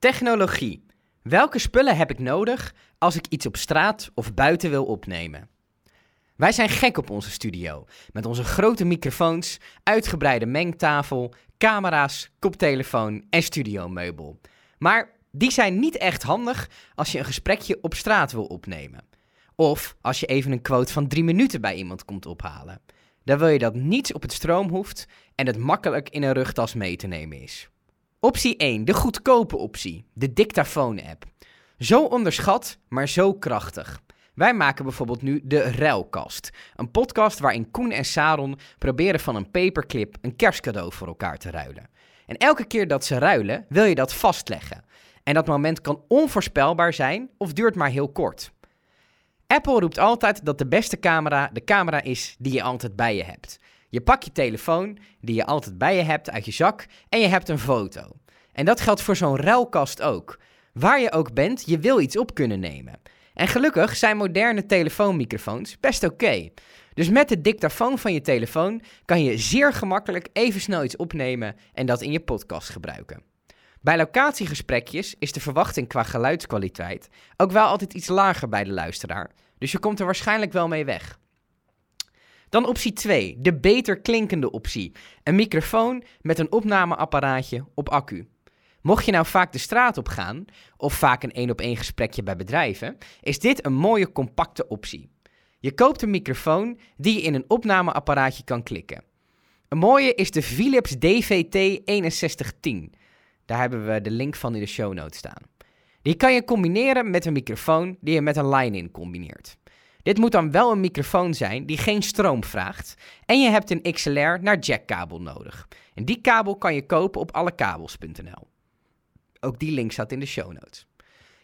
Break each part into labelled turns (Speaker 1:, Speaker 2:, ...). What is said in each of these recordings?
Speaker 1: Technologie. Welke spullen heb ik nodig als ik iets op straat of buiten wil opnemen? Wij zijn gek op onze studio. Met onze grote microfoons, uitgebreide mengtafel, camera's, koptelefoon en studiomeubel. Maar die zijn niet echt handig als je een gesprekje op straat wil opnemen. Of als je even een quote van drie minuten bij iemand komt ophalen. Dan wil je dat niets op het stroom hoeft en het makkelijk in een rugtas mee te nemen is. Optie 1, de goedkope optie, de Dictaphone-app. Zo onderschat, maar zo krachtig. Wij maken bijvoorbeeld nu de Ruilkast, een podcast waarin Koen en Saron proberen van een paperclip een kerstcadeau voor elkaar te ruilen. En elke keer dat ze ruilen, wil je dat vastleggen. En dat moment kan onvoorspelbaar zijn of duurt maar heel kort. Apple roept altijd dat de beste camera de camera is die je altijd bij je hebt. Je pakt je telefoon, die je altijd bij je hebt, uit je zak en je hebt een foto. En dat geldt voor zo'n ruilkast ook. Waar je ook bent, je wil iets op kunnen nemen. En gelukkig zijn moderne telefoonmicrofoons best oké. Dus met de dictafoon van je telefoon kan je zeer gemakkelijk even snel iets opnemen en dat in je podcast gebruiken. Bij locatiegesprekjes is de verwachting qua geluidskwaliteit ook wel altijd iets lager bij de luisteraar, dus je komt er waarschijnlijk wel mee weg. Dan optie 2, de beter klinkende optie. Een microfoon met een opnameapparaatje op accu. Mocht je nou vaak de straat op gaan, of vaak een één op één gesprekje bij bedrijven, is dit een mooie compacte optie. Je koopt een microfoon die je in een opnameapparaatje kan klikken. Een mooie is de Philips DVT 6110. Daar hebben we de link van in de show notes staan. Die kan je combineren met een microfoon die je met een line-in combineert. Dit moet dan wel een microfoon zijn die geen stroom vraagt. En je hebt een XLR naar jackkabel nodig. En die kabel kan je kopen op allekabels.nl. Ook die link staat in de show notes.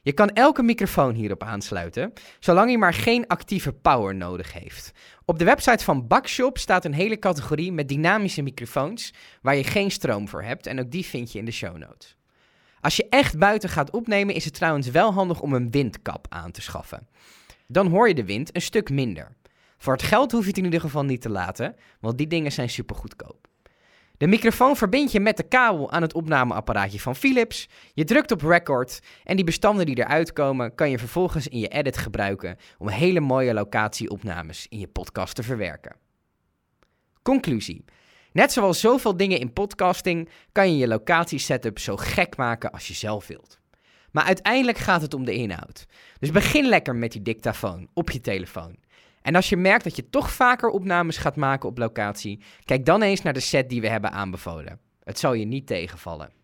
Speaker 1: Je kan elke microfoon hierop aansluiten, zolang hij maar geen actieve power nodig heeft. Op de website van Bakshop staat een hele categorie met dynamische microfoons waar je geen stroom voor hebt en ook die vind je in de show notes. Als je echt buiten gaat opnemen is het trouwens wel handig om een windkap aan te schaffen. Dan hoor je de wind een stuk minder. Voor het geld hoef je het in ieder geval niet te laten, want die dingen zijn super goedkoop. De microfoon verbind je met de kabel aan het opnameapparaatje van Philips. Je drukt op record en die bestanden die eruit komen kan je vervolgens in je edit gebruiken om hele mooie locatieopnames in je podcast te verwerken. Conclusie. Net zoals zoveel dingen in podcasting kan je je locatiesetup zo gek maken als je zelf wilt. Maar uiteindelijk gaat het om de inhoud. Dus begin lekker met die dictafoon op je telefoon. En als je merkt dat je toch vaker opnames gaat maken op locatie, kijk dan eens naar de set die we hebben aanbevolen. Het zal je niet tegenvallen.